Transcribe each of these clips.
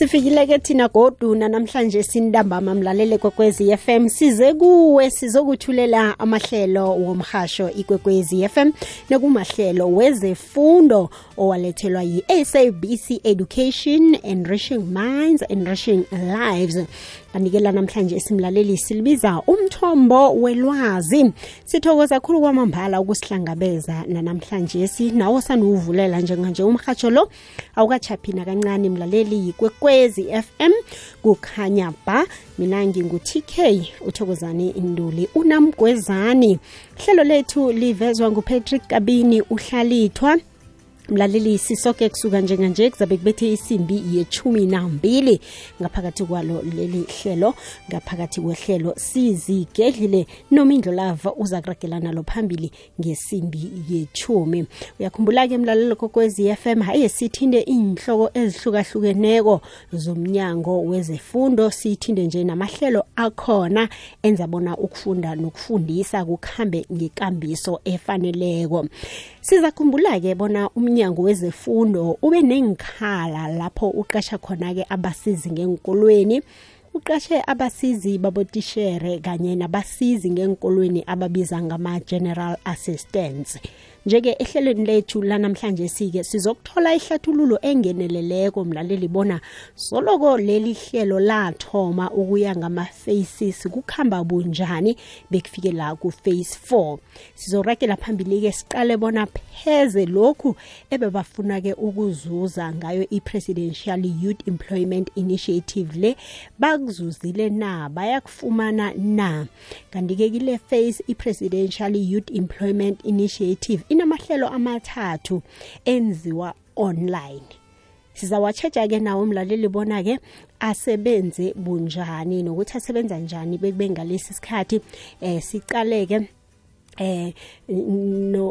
sifikile-ke thina goduna namhlanje sinintambama mlalele kwekwezi FM size kuwe sizokuthulela amahlelo womhasho ikwekwezi FM nekumahlelo wezefundo owalethelwa yi-SABC Education Enriching Minds Enriching Lives. Kanikela namhlanje simlaleli silibiza umthombo welwazi. Sithokoza khulu kwamambala ukusihlangabeza nanamhlanje. Si nawo sanuwuvulela njenganje. Umhatsho lo awukachaphina kancane mlaleli yikwekwezi FM kukhanya ba mina ngingu-tk uthokozane induli unamgwezani. Hlelo lethu livezwa ngupatrick kabini uhlalithwa mlaleli sisoke kusuka njenganje kuzabe kubethe isimbi yechumi nambili ngaphakathi kwalo leli hlelo ngaphakathi kwehlelo sizigedlile noma lava uza kuragelana lo phambili ngesimbi yechumi. Uyakhumbula-ke mlalelo kokwezi FM haye sithinde iy'nhloko ezihlukahlukeneko zomnyango wezefundo sithinde nje namahlelo akhona enza bona ukufunda nokufundisa kukuhambe ngekambiso efaneleko. Sizakhumbula-ke bona umnyango wezefundo ube nengikhala lapho uqasha khona-ke abasizi ngenkolweni uqashe abasizi babotishere kanye nabasizi ngenkolweni ababiza ngama-general assistants. Njeke ehlelweni lethu lanamhlanje sike sizokuthola ihlathululo engeneleleko mlaleli bona soloko leli hlelo lathoma ukuya ngama-faces kukhamba bunjani bekufike la ku-face 4 sizorakela phambili-ke siqale bona pheze lokhu ebebafuna-ke ukuzuza ngayo i-presidential youth employment initiative le bakuzuzile na bayakufumana na? Kanti-ke kile face i-presidential youth employment initiative inamahlelo amathathu enziwa online. Sizawatshetsha-ke nawo mlaleli bona-ke asebenze bunjani nokuthi asebenza njani bekube ngalesi sikhathi eh sicaleke eh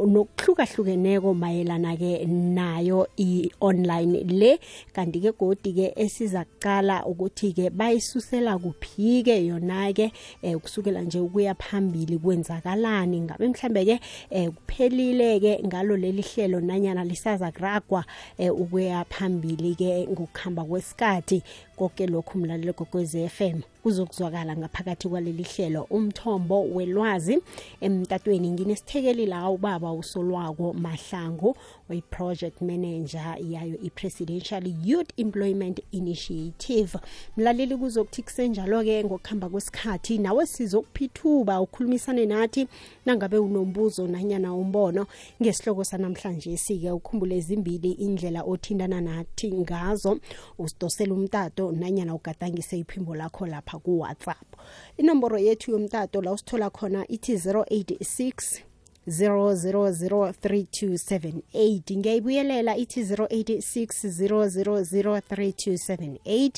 nokuhlukahlukeneko mayelana ke nayo i-online le. Kanti ke godi ke esiza kuqala ukuthi ke bayisusela kuphi ke yona ke eh kusukela nje ukuya phambili kwenzakalani. Ngabe mhlambe ke eh kuphelile ke ngalo leli hlelo nanyana lisaza kuragwa eh ukuya phambili ke ngokuhamba kwesikhathi. Konke lokhu mlalelo kokwezi FM kuzokuzwakala ngaphakathi kwaleli hlelo. Umthombo welwazi emtatweni nginesithekeli la ubaba usolwako mahlangu oyi-project manager yayo i-presidential youth employment initiative. Mlaleli kuzokuthi kusenjalo-ke ngokuhamba kwesikhathi nawe sizokuphithuba ukhulumisane nathi nangabe unombuzo nanyana umbono. Ngesihloko sanamhlanje sike ukhumbule ezimbili indlela othintana nathi ngazo. Usidosela umtato nanyana ugadangise iphimbo lakho lapha ku-whatsapp. Inomboro yethu yomtato la usithola khona ithi 086 0003278 ngiyayibuyelela ithi 086 0003278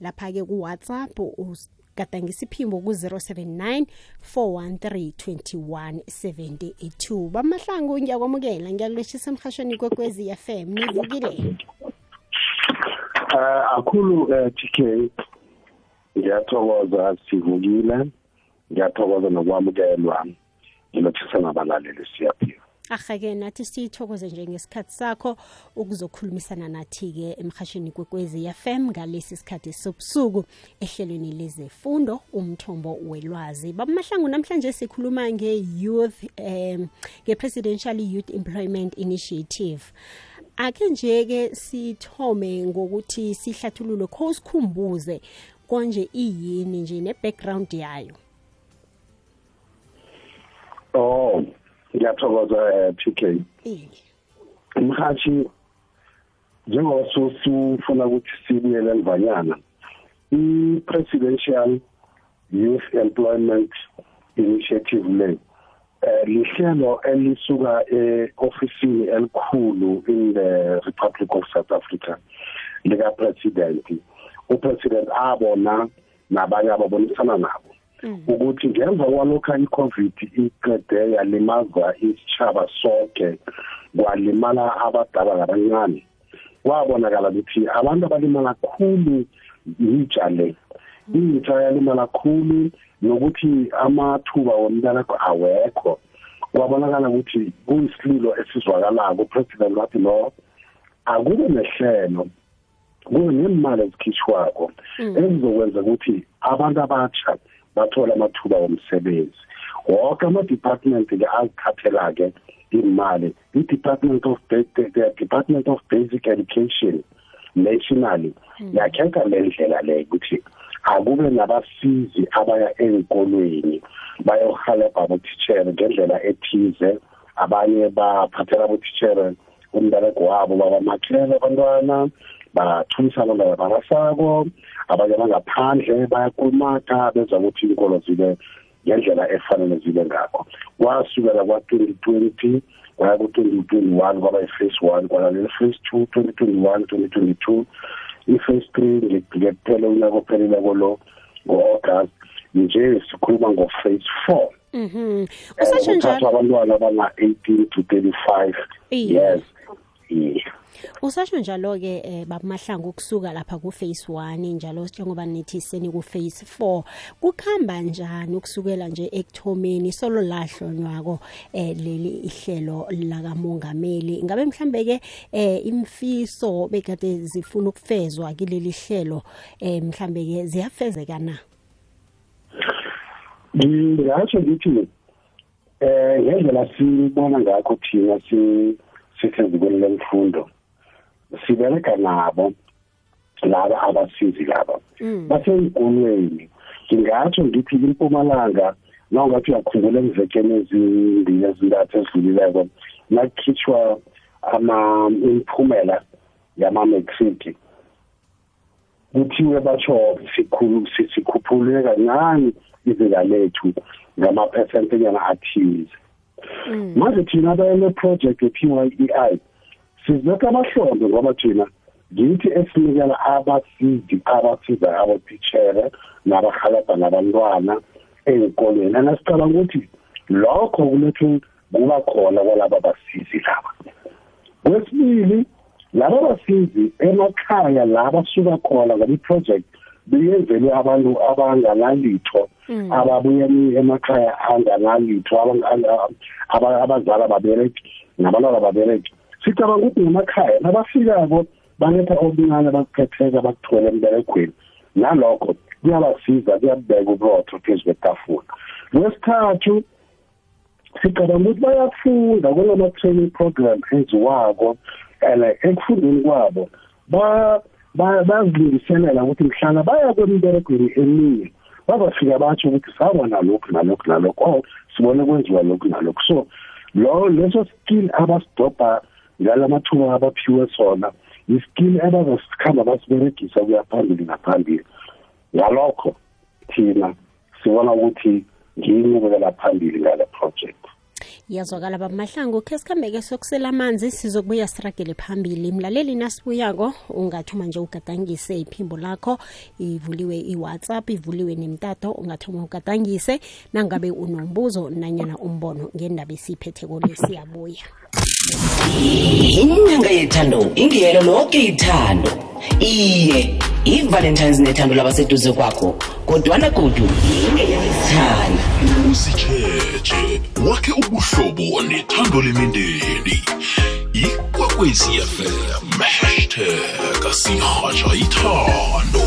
lapha-ke ku-whatsapp gadangisa iphimbo ku-079 413 2172 bamahlangu ngiyakwamukela ngiyakulweshisa emhashweni kwekwezi fm nivukile. Uh, akhulu uh, tk ngiyathokoza sivukile. Ngiyathokoza nokwamukelwa. Ngilothisa nabalaleli siyaphiwa ahake nathi sithokoze njengesikhathi sakho ukuzokhulumisana nathi-ke emhashini kwekwezi fm ngalesi sikhathi sobusuku ehlelweni lezefundo umthombo welwazi. Babamahlangu namhlanje sikhuluma nge-youth um nge-presidential youth employment initiative ake nje-ke sithome ngokuthi sihlathulule kho sikhumbuze konje iyini nje ne-background yayo? Oh ngiyathokoza uh, PK mhathi njengoba sifuna ukuthi sibuyele emvanyana i-presidential youth employment initiative le lihlelo elisuka eofisini elikhulu in the Republic of South Africa lika president upresident abona nabanye ababonisana nabo ukuthi ngemva kwalokho i-covid iqede yalimaza isitshaba sonke kwalimala abadala labancane kwabonakala ukuthi abantu abalimala kakhulu yitsha le. Intsha yalimala kakhulu nokuthi amathuba womntanakho awekho. Kwabonakala ukuthi kuyisililo esizwakalako upresident wathi lo akube nehlelo kunemali ezikhishwako ezizokwenza ukuthi abantu abatsha bathola amathuba omsebenzi wonke ama-department-ke azithathela-ke imali i-department of the department of basic education nationally yakhetha le ndlela le ukuthi akube nabasizi abaya ey'nkolweni bayohalebha abotitshere ngendlela ethize. Abanye baphathela abotitshere umbereko wabo babamakhele abantwana bathulisa abantwana barasako abanye bangaphandle bayakulumatha benza ukuthi inkolo zibe ngendlela efanele zibe ngakho. Kwasukela kwa-twenty twenty kwaya ku-twenty twenty-one kwaba i-phase one kwalalela i-phase two twenty twenty-one twenty twenty-two. I-phase three ngekuphela unyaka opheleleko lo ngo-august nje sikhuluma ngo-phase four Mhm. Eh, Usasho njalo kuthathwa abantwana abanga-eighteen to thirty-five Iye. years yeah. Usasho njalo ke eh, babamahlangu ukusuka lapha ku phase 1 njalo njengoba nithi seni ku phase 4 kukhamba njani ukusukela nje ekuthomeni solo lahlonywako eh leli ihlelo la kamongameli ngabe mhlambe ke eh imfiso bekade zifuna ukufezwa kileli hlelo eh mhlambe ke ziyafezeka na? Ngingatsho ngithi eh ngendlela sibona ngakho thina si sisezikweni lemfundo sibereka nabo laba abasizi laba. Basey'kolweni ngingatsho ngithi impumalanga nawungathi uyakhumbula emvekeni ezimbili ezintathu ezidlulileko nakukhitshwa ama imiphumela yama-matric. Kuthiwe batsho sikhulu sikhuphule kancane izinga lethu ngamaphesentinyana athize. Manje thina abale project ye-PYEI sizibeka amahlombe ngoba thina ngithi esinikela abasizi abasiza abotitshere nabahalabha nabantwana ey'kolweni. And asicabanga ukuthi lokho kulethwe kuba khona kwalaba basizi laba. Kwesibili laba basizi emakhaya la basuka khona ngoba i-project biyenzelwe abantu abanganalitho ababuye emakhaya anganalitho abazali ababereki nabantwana babereki sicabanga ukuthi ngemakhaya nabafikako baletha okuncane bakuphetheka bakuthole emberegweni. Nalokho kuyabasiza kuyabeka uburotho phezu kwetafula. Lwesithathu sicabanga ukuthi bayafunda kulama-training program enziwako and ekufundeni kwabo. Bazilungiselela ukuthi mhlana baya kwemiberegweni eminye bazafika batsho ukuthi saba nalokhu nalokhu nalokhu. Oh sibone kwenziwa lokhu nalokhu. So lo leso skill abasidobha ngala mathuba abaphiwe sona iskill abazasikhamba basiberegisa kuya phambili naphambili ngalokho thina sibona ukuthi ngiyinqubekela phambili ngale project. Yazwakala babamahlangu khe sikhambeke sokusela amanzi sizokubuya siragele phambili. Mlaleli nasibuyako ungathoma nje ugadangise iphimbo lakho. Ivuliwe i-whatsapp ivuliwe nemtato ungathoma ugadangise. Nangabe unombuzo nanyana umbono ngendaba esiyiphetheko le siyabuya. Inyanga yethando ingiyelo lonke ithando. Iye i-valentines nethando labaseduze kwakho kodwana godu ingeyesithanda usitsheje wakhe ubuhlobo nethando lemindeni. Ikwekwezi fm hashtag sihatsha ithando.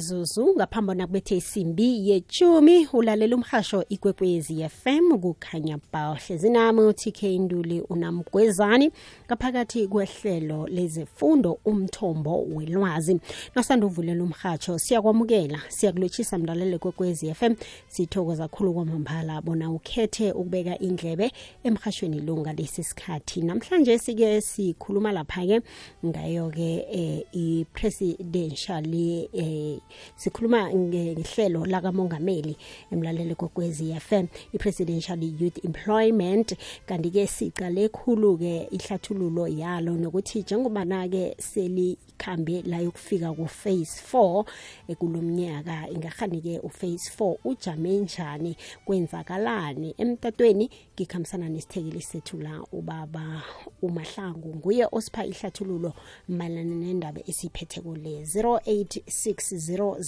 sorriso imizuzu ngaphambi nakubethe isimbi yechumi. Ulalela umhasho ikwekwezi fm kukhanya bahle. Zinami utk nduli unamgwezani ngaphakathi kwehlelo lezefundo umthombo welwazi. Nasanda uvulela umhatsho siyakwamukela siyakulotshisa mlalele kwekwezi fm sithokoza khulu kwamambala bona ukhethe ukubeka indlebe emhashweni lo ngalesi sikhathi. Namhlanje sike sikhuluma lapha-ke ngayo-ke eh, i-presidential eh sikhuluma ngehlelo la kamongameli emlaleli kokwezi FM i-presidential youth employment. Kanti ke siqale khulu ke ihlathululo yalo nokuthi njengoba na ke seli ikhambe la yokufika ku phase 4 ekulomnyaka ingahani ke u phase 4 ujame njani kwenzakalani? Emtatweni ngikhambisana nesithekeli sethu la ubaba umahlangu nguye osipha ihlathululo mayelana nendaba esiphethe kule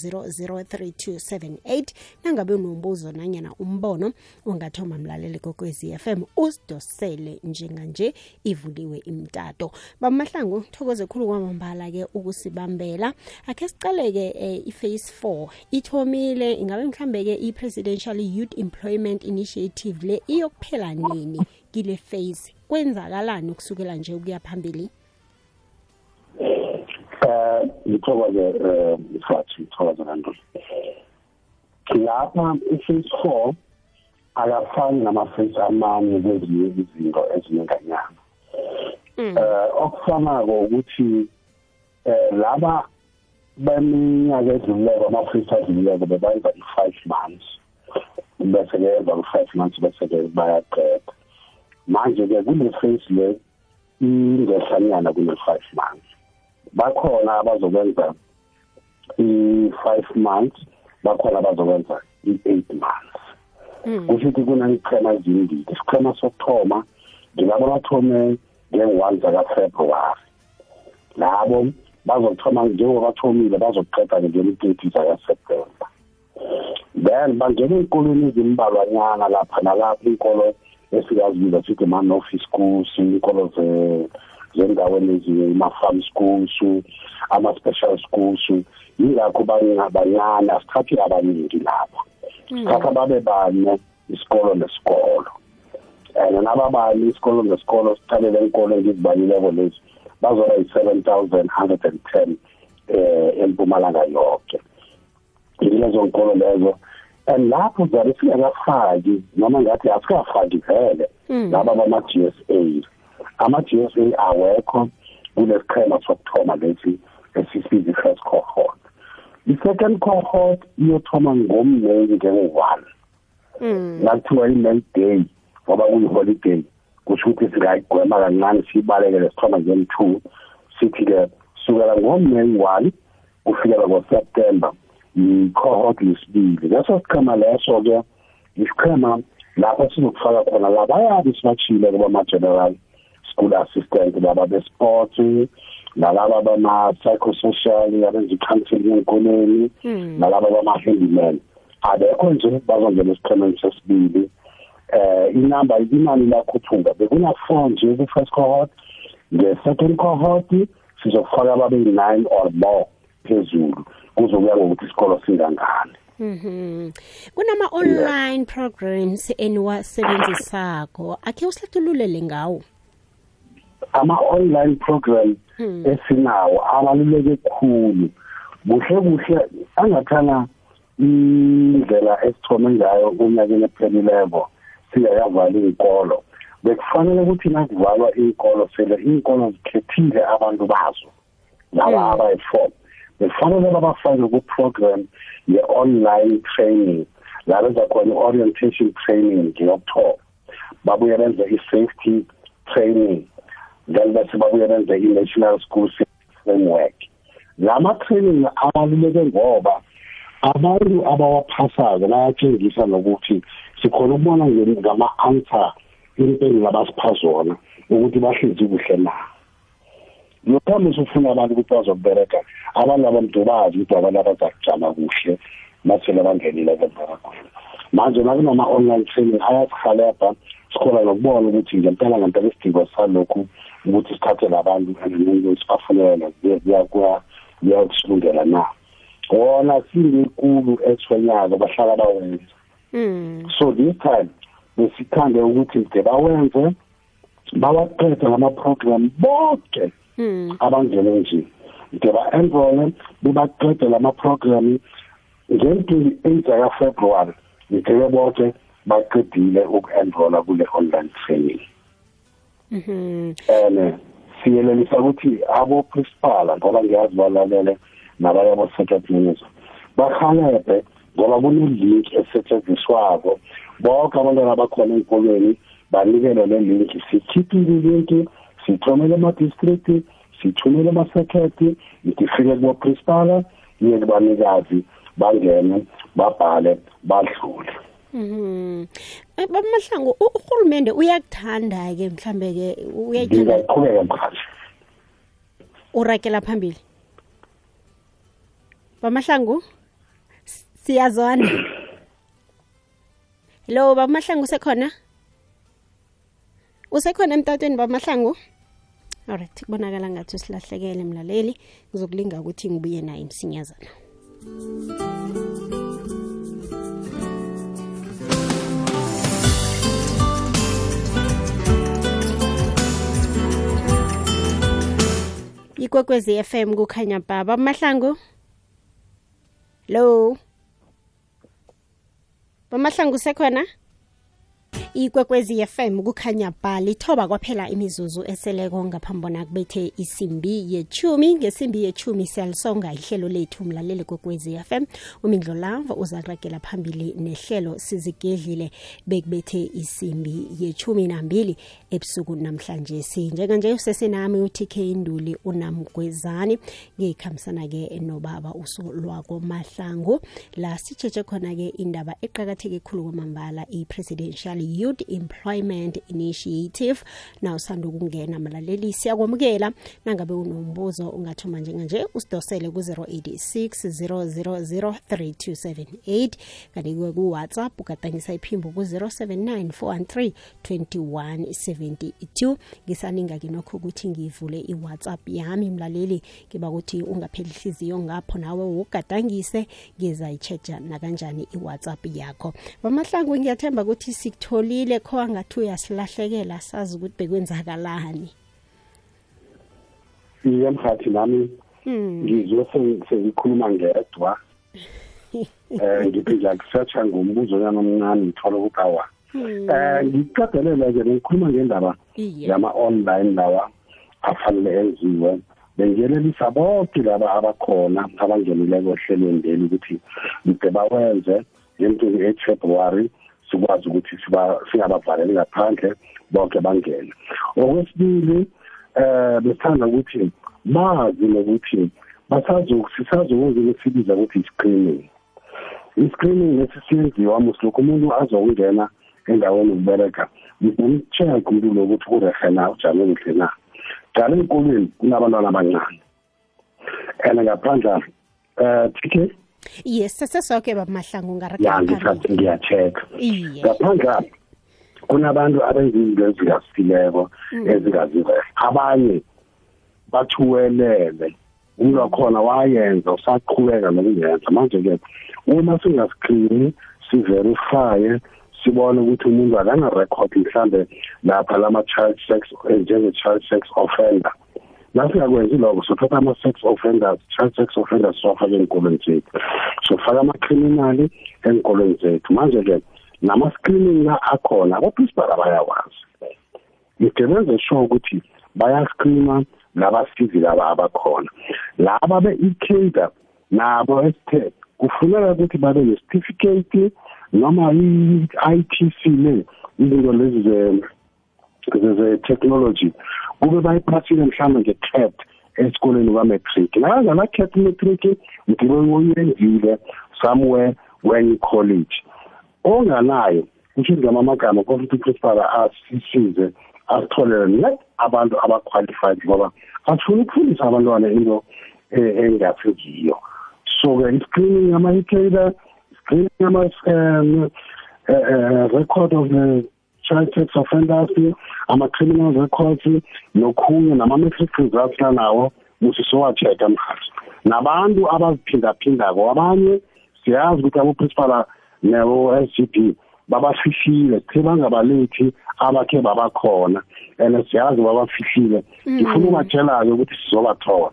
0860003278 nangabe unombuzo nanyana umbono ungathoma mlaleli kokwezi FM usidosele njenganje ivuliwe imtato. Bamahlangu thokoze khulu kwamambala ke ukusibambela. Akhe sicaleke eh, iphase 4 ithomile ingabe mhlambe ke i-presidential youth employment initiative le iyokuphela nini kile phase? Kwenzakalani ukusukela nje ukuya phambili? Eh ngithokoze eh ifathi ngithokoze kanti lapha iphase 4 akafani nama-phase amanye kwezinye izinto ezinenganyana eh okufanako ukuthi eh laba beminyaka edluleko ama-phase adluleko bebenza i-five months. Bese-ke emva ku-five months bese-ke bayaqeda. Manje-ke kule phase le ingehlanyana kune-five months. Bakhona abazokwenza i-five months bakhona abazokwenza i-eight months. Kusho ukuthi kuney'qhema ezimbili isiqhema sokuthoma ngilabo abathome nge-one zakafebruwari. Labo bazothoma njengoba bathomile bazoqeda ngemi-thirty zakaseptemba then bangena ey'kolweni ezimbalwanyana lapha nalapha iy'kolo esikazibiza sithi ama-office schools iy'kolo zendaweni ezinye ama-farm schools ama-special schools. Yingakho banyana asithathi abaningi lapha sithatha babe bane isikolo nesikolo. And nababani isikolo nesikolo sithalele inkolo engizibalileko lezi bazoba yi-seven thousand hundred and ten eh empumalanga yonke yilezo nkolo lezo. And lapho zabe singakafaki noma ngathi asikafaki vele laba bama-g s a. ama-g s a awekho kulesiqhema sokuthoma lesi esisibiza i-first cohort. I-second cohort iyothoma ngommeyi ngengu-one nakuthiwa i-may day ngoba kuyi-holiday kusho ukuthi singayigwema kancane siyibalekele sithoma ngen-two sithi-ke sukela ngomeyi one kufikela ngoseptemba i-cohort yesibili. Leso siqhema leso-ke isiqhema lapho sizokufaka khona labayabi sibachile kubama-general school assistant laba be-sport nalaba bama-psychosocial abenza i-counseling ey'koleni nalaba bama-handyman abekho nje bazongena esiqhemeni sesibili. Eh inamba inani lakhuphuka bekuna-four nje ku-first cohort. Nge-second cohort sizokufaka babe-nine or more phezulu. Kuzokuya ngokuthi isikolo singangani. Mhm. Kunama online programs eniwasebenzisako. Akhe usihlathululele ngawo. Ama-online program esinawo abaluleke khulu. Kuhle kuhle angathana indlela esithome ngayo unyakeni ephelileko singakavala iy'kolo bekufanele ukuthi nakuvalwa iy'kolo sele iy'kolo zikhethile abantu bazo laba abayi-four. Bekufanele babafake ku-program ye-online training. La benza khona i-orientation training ngeyokuthoma babuye benze i-safety training. Then bese babuye benze i-national school framework. Lama-training abaluleke ngoba abantu abawaphasako bayatshengisa nokuthi sikhona ukubona ngama-answer impendulo abasipha zona ukuthi bahlezi kuhle na. Lokho mesufuna abantu ukuthi bazokubereka abantu abamdubazi ukuthi abantu abazakujama kuhle masele bangenile benzeka kuhle manje nakunama-online training ayasihalebha sikhona nokubona ukuthi ngempela ngempela isidingo salokhu ukuthi sithathele abantu and sibafunele kuyakusilungela na. Wona singekulu eswenyako bahlala bawenza. So this time besithande ukuthi de bawenze bawaqede ngama-program bonke abangene nje. De ba-enrole bebaqede lama-program ngen-twenty-eight zakafebruwari ngithe bonke baqedile uku-enrola kule-online training. And siyelelisa ukuthi abo-principal ngoba ngiyazi balalele nabanye abo-secret manager bahalebe ngoba kune-link esetshenziswako bonke abantwana abakhona ey'kolweni banikelwe le link sikhiphile ilink sithumele ama-district sithumele ama-secret ngifike kubo-principala iye kubanikazi bangene babhale badlule. Mhm. Eh, Bamahlangu uhulumende uyakuthanda ke mhlambe ke uyayithanda ngingaqhubeka mkhathi urakela phambili. Bamahlangu S- siyazwana. Hello Bamahlangu usekhona? Usekhona emtatweni Bamahlangu? Alright, kubonakala ngathi usilahlekele mlaleli. Ngizokulinga ukuthi ngibuye naye msinyazana. Ikwekwezi FM kukhanya baba. Bamahlangu? Hello? Bamahlangu sekhona ikwekwezi FM kukhanya bha lithoba kwaphela imizuzu eseleko ngaphambi bona kubethe isimbi yechumi ngesimbi yechumi siyalisonga ihlelo lethu mlaleli kwekwezi FM umindlo lava uzaragela phambili nehlelo sizigedlile bekubethe isimbi yechumi nambili ebusuku namhlanje. Si njenganje usesenami uTK Nduli unamgwezani ngikhambisana ke nobaba usolwako mahlangu. La sitsheje khona ke indaba eqhakatheke khulu kwamambala i-presidential youth employment initiative. Na usanda ukungena malaleli siyakwamukela. Nangabe unombuzo ungathoma njenganje usidosele ku-086 000 3278 kanti kuwe ku-whatsapp ugadangisa iphimbo ku-079 413 2172 ngisaninga ke nokho ukuthi ngivule i-whatsapp yami mlaleli. Ngiba ukuthi ungapheli ihliziyo ngapho nawe ugadangise ngizayitsheja nakanjani i-whatsapp yakho. Bamahlangu ngiyathemba ukuthi sikutholile kho angathi uyasilahlekela sazi ukuthi bekwenzakalani. Iye mkhathi nami. Ngizwe seng- sengikhuluma ngedwa. Um ngithi ngiyakusearcha ngombuzonyana omncane ngithole ukuthi awa. Um ngikucadelele-ke bengikhuluma ngendaba iye. yama-online lawa afanele enziwe. Bengiyelelisa bonke laba abakhona abangenileko ehlelweni leli ukuthi mde bawenze ngemntwini february sikwazi ukuthi siba- singabavaleli ngaphandle bonke bangene. Okwesibili eh besithanda ukuthi bazi nokuthi basazoku sisazokwenza ukuthi sibiza ukuthi i-screening. I-screening lesi siyenziwa musilokhu umuntu azokungena endaweni yokubereka ngimcheck umuntu lo ukuthi kurehe na ujame kuhle na. Jalo ey'kolweni kunabantwana abancane. And ngaphandla um tk yes sesesoke bamahlangu ya ungaragela phambili ngisathi ngiya-check-a iye ngaphandla kunabantu abenza izinto ezingasileko ezingazirehe abanye bathuwelele umuntu wakhona wayenza usaqhubeka nokuyenza manje-ke uma singaskrini siverifye sibone ukuthi umuntu akana-record mhlambe lapha lama-child sex njenge-child sex offender. Nasingakwenzi lokho sothatha ama-sex offenders child sex offenders siwafake ey'nkolweni zethu. Sofaka ama-criminali ey'nkolweni zethu. Manje-ke nama-screening la akhona aboprincipal abayawazi. Mde benze sure ukuthi bayascreena labasizi laba abakhona. Laba be-ecada nabo esithe kufuneka ukuthi babe ne-certificate noma i-ITC le izinto lezi ze- ze- ze-technology. Kube bayiphasile mhlawumbe nge-cat esikoleni kwa-matric. Nakangana-cat matric mdibe uyenzile somewhere when college. Onganayo kusho ngama amagama kofuthi uprincipal asisize asitholele net abantu aba-qualified ngoba asifuna ukufundisa abantwana into eh, engasekiyo so-ke i-screening ama-ecada screening ama-um record of the child sex offenders ama-criminal records nokhunye nama-matric results lanawo musi sowa-check-a mhathi nabantu abaziphindaphindako abanye siyazi ukuthi aboprincipal nebo-s g b babafihlile khe bangabalethi abakhe babakhona and siyazi babafihlile ngifuna ubatshela-ke ukuthi sizobathola.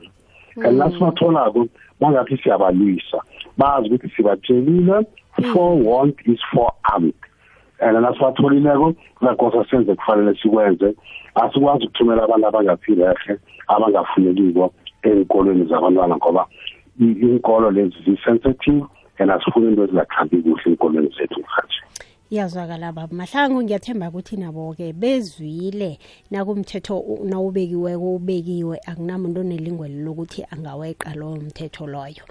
And nasibatholako bangathi siyabalwisa. Bazi ukuthi sibatshelile forewarned is forearmed and nasibatholileko kuzakosa senze kufanele sikwenze asikwazi ukuthumela abantu abangathi rehe abangafunekiko ey'nkolweni zabantwana ngoba inkolo lezi zi-sensitive and asifuni into ezingakhambi kuhle ey'nkolweni zethu mhathi iyazwakala baba. Mahlangu ngiyathemba ukuthi nabo-ke bezwile nakumthetho nawubekiweko ubekiwe. Akunamuntu onelingwelo lokuthi angaweqa loyo mthetho loyo.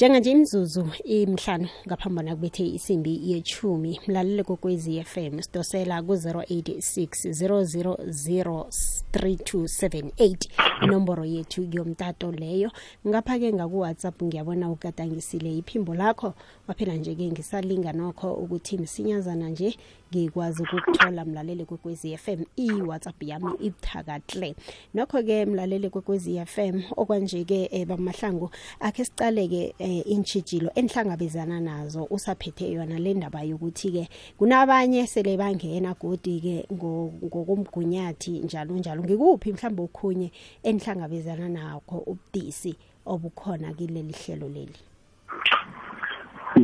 Njenganje imzuzu imhlanu ngaphambana kubethe isimbi yechumi mlalele kokwezi FM sidosela ku-086 000 3278 inomboro yethu yomtato leyo. Ngapha-ke ngaku-whatsapp ngiyabona ugadangisile iphimbo lakho waphela nje-ke ngisalinga nokho ukuthi msinyazana nje ngikwazi ukukuthola mlalele kwekwezi FM i-WhatsApp yami ibuthakahle nokho-ke mlalele kwekwezi FM okwanje-ke eh, bamahlangu akhe sicale-ke eh, intshijilo enihlangabezana nazo usaphethe yona le ndaba yokuthi-ke kunabanye sele bangena godi-ke ngokomgunyathi njalo njalo. Ngikuphi mhlawumbe okhunye enihlangabezana nakho ubudisi obukhona kileli hlelo leli?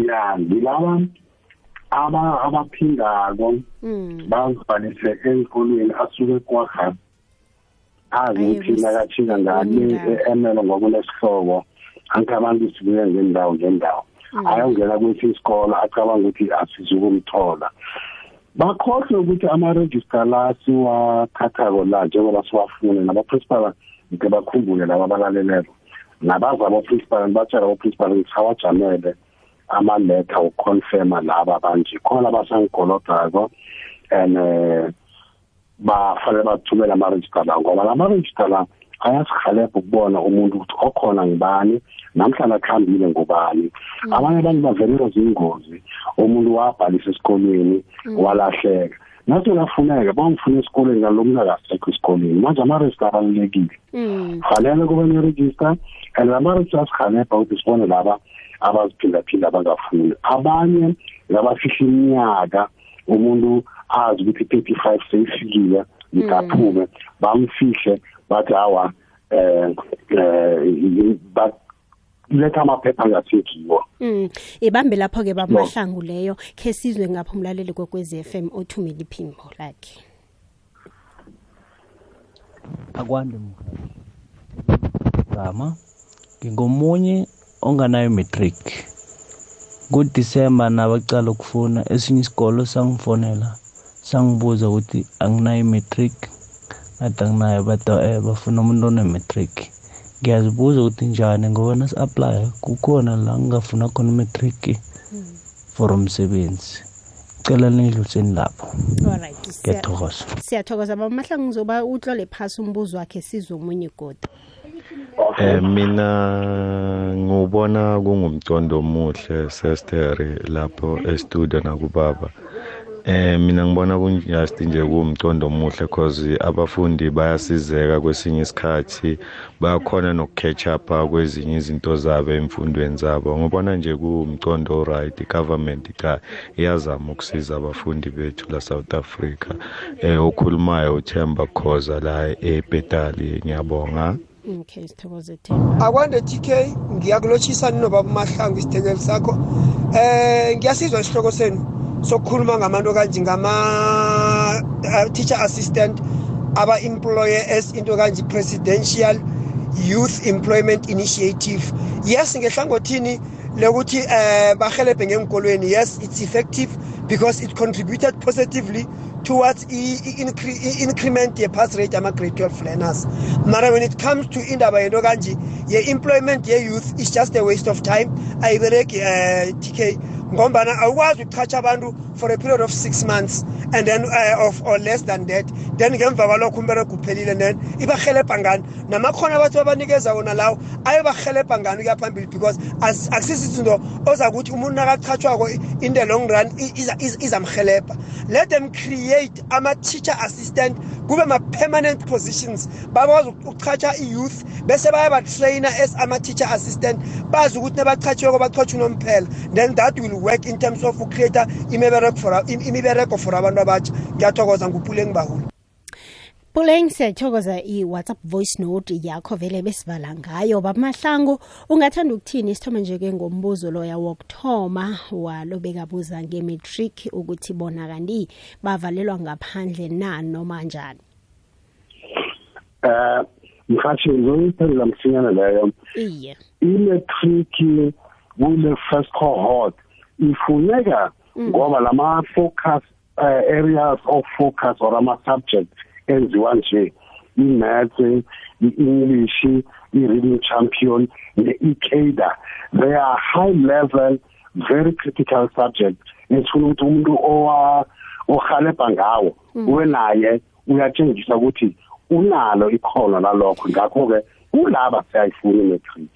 Ya ngilaba aba abaphindako bazibhalise enkolweni asuke kwakha. Azi ukuthi nakathinga ngani emelo ngokunesihlobo angicabangi sibuye ngendawo ngendawo. Ayongena kwesinye isikolo acabanga ukuthi asizukumthola. Bakhohlwe ukuthi ama-register la siwathathako la njengoba siwafune nabaprincipal nke bakhumbule laba abalaleleko. Nabazi aboprincipal batshela aboprincipal ukuthi sawajamele ama-letter ukuconfirma laba banje khona basangikolodako and um bafanele bathumele ama-register la ngoba lama-register la ayasihelebha ukubona umuntu ukuthi okhona ngibani namhlanje akuhambile ngubani. Abanye abantu bavelelwa zingozi umuntu wabhalisa esikolweni walahleka. Nathi lafuneka bangifuna esikolweni ngalo mntu akasekho esikolweni. Manje ama-register abalulekile fanele kube ne-register and lama-register asihelebha ukuthi sibone laba abaziphindaphinda abangafuni. Abanye ngabafihla iminyaka umuntu azi ukuthi thirty five seyifikile ngikaphume bamfihle bathi hawa um letha amaphepha angasekiwo Mm ibambe lapho ke bamahlangu leyo ke sizwe ngapho umlaleli kwekwezi FM othumela iphimbo lakhe. Akwande gama ngingomunye onganayo matric. kuDisemba nabacala ukufuna esinye isikolo sangifonela sangibuza ukuthi anginayo matric ade anginayo bada eh bafuna umuntu one-matric ngiyazibuza ukuthi njani ngoba nasi-aplya kukhona la ngingafuna khona i-matric for umsebenzi. Cela nidluliseni lapho. Alright ngiyathokoza. siyathokoza bamahlangu ngizoba utlole phasi umbuzo wakhe sizwe omunye godi Eh mina ngubona kungumcondo omuhle sestere lapho estudio nakubaba. Eh mina ngibona kunjust nje kuwumcondo omuhle cause abafundi bayasizeka kwesinye isikhathi bayakhona nokucatch up kwezinye izinto zabo emfundweni zabo. Ngibona nje kuwumcondo right government ka iyazama ukusiza abafundi bethu la South Africa. Eh okhulumayo uThemba Khoza la ePetali ngiyabonga. Okay sithokoze themba. Akwande tk ngiyakulotshisa ninobaba mahlangu isithekeli sakho? Eh ngiyasizwa isihloko senu. Sokukhuluma ngabantu kanje ngama-teacher assistant aba-employe as into kanje presidential youth employment initiative. Yes ngehlangothini lokuthi eh bahelebhe ngenkolweni yes it's effective. Because it contributed positively towards i-increment ye-pass rate ama-grade 12 learners. Mara when it comes to indaba yento kanje ye-employment ye-youth is just a waste of time. Ayibereki um tk ngombana awukwazi ukuchatsha abantu for a period of six months and then uh, of or less than that. Then ngemva kwalokho umberego uphelile then ibahelebha ngani? Namakhono abathi babanikeza wona lawo ayobahelebha ngani kuya phambili? Because akusisizinto oza kuthi umuntu nakachatshwako in the long run izamhelebha let them create ama-teacher assistant kube ma-permanent positions. Bakwazi ukuchatsha i-youth bese bayabatraina as ama-teacher assistant. Bazi ukuthi nabachatshiweko bachotshwe unomphela. Then that will work in terms of ucreata imibereko for abantu abatsha. Ngiyathokoza ngupuleng bahula Puleng siyathokoza i-WhatsApp voice note yakho vele besivala ngayo. Bamahlangu ungathanda ukuthini isithoma nje ke ngombuzo loya wokuthoma walo bekabuza nge-matric ukuthi bona kanti bavalelwa ngaphandle na noma njani? Eh mhathi ngizoyiphendula msinyana leyo. Iye. I-matric kule first cohort ifuneka ngoba lama focus uh, areas of focus or ama subjects enziwa nje i-maths i-english i-reading champion ne-icada they are high level very critical subjects esifuna ukuthi umuntu owa ohalebha ngawo wenaye uyatshengisa ukuthi unalo ikhono lalokho. Ngakho-ke kulaba siyayifuna i-matric.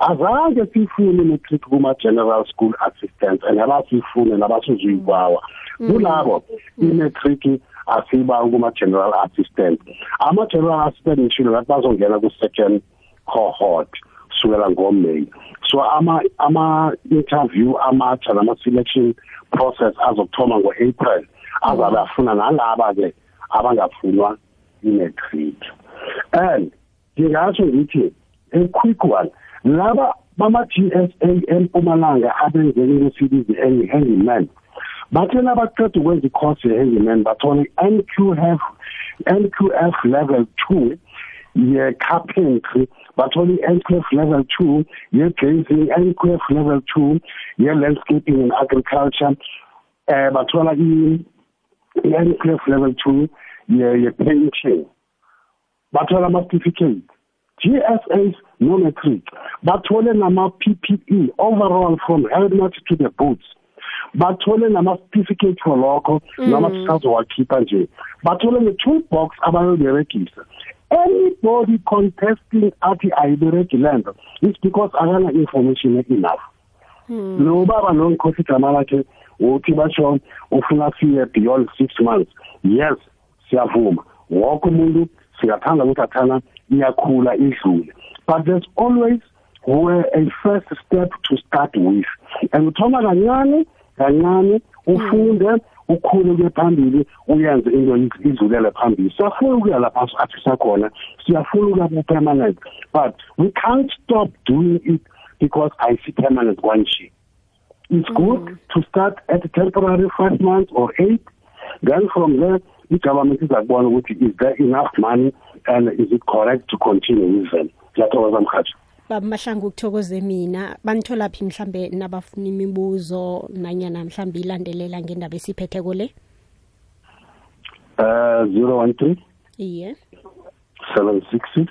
Azange siyifune i-matric kuma-general school assistants and abasiyifune nabasuzuyikwawa. Kulabo i-matric asiba kuma-general assistant. Ama-general assistant ngishilo ngathi bazongena ku-second cohort kusukela ngomay. So ama ama interview amatsha nama selection process azokuthoma ngo-april azabe afuna nalaba ke abangafunwa i-matric. And ngingasho ngithi a quick one laba bama-GSA empumalanga abenze i-series handyman bathe nabaqeda ukwenza i-course ye-handyman bathola i-NQF NQF level 2 ye-carpentry bathola i-NQF level 2 ye-glazing NQF level 2 ye-landscaping and agriculture. Eh bathola i-NQF level 2 ye-painting bathola ama-certificate GSAs no matric. Bathole nama PPE overall from helmet to the boots bathole nama certificate for lokho mm. noma sisazowakhipha nje. Bathole ne toolbox abayoberegisa anybody contesting athi ayibereki lento is because akana information enough. Mm. Lo baba lo ngikhosi igama lakhe uthi basho ufuna siye beyond 6 months. Yes siyavuma. Wonke umuntu siyathanda ukuthi athana iyakhula idlule. But there's always where a first step to start with. And uthoma kancane kancane hmm. ufunde ukhule kuye phambili uyenze into phambili. Siyafuna ukuya lapha athi sakhona siyafuna ukuya ku-permanent but we can't stop doing it because i see permanent one year it's hmm. good to start at temporary five months or eight then from there i-government izakubona ukuthi is there enough money and is it correct to continue with them? Ngiyathokoza mhathi bamahlangu ukuthokoze mina banithola phi mhlambe nabafuna imibuzo nanyana mhlambe ilandelela ngendaba esiphetheko le? Uh 013 iye. 766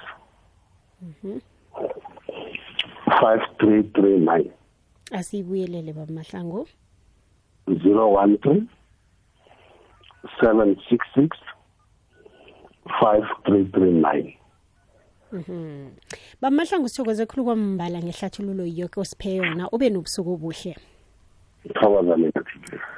5339 asibuyelele bamahlangu 013 766 5339 bamahlangu sithokoze khulu kwambala ngehlathululo yoke osiphe yona ube nobusuku obuhle. Thokoza mina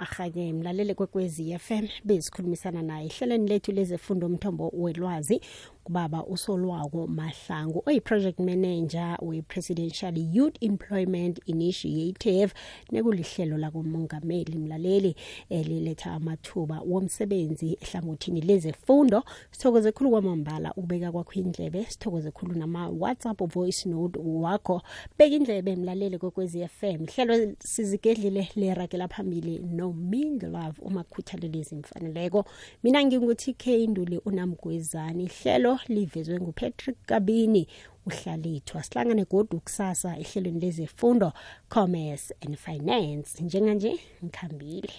ahake mlalele kwekwezi FM bezikhulumisana naye. Ihlelweni lethu lezefundo umthombo welwazi kubaba usolwako mahlangu oyi-project manager we-presidential youth employment initiative nekulihlelo lakumongameli mlaleli eliletha amathuba womsebenzi ehlangothini lezefundo. Sithokoze khulu kwamambala ukubeka kwakho indlebe sithokoze khulu nama-whatsapp voice note wakho. Beka indlebe mlaleli kwekwezi FM hlelo sizigedlile leragela phambili nomindlove umakhuthalelezi mfaneleko mina ngingu-tk induli unamgwezani. Ihlelo livezwe ngupatrick kabini. Uhlalithwa sihlangane godu kusasa ehlelweni lezefundo commerce and finance. Njenganje ngikhambile.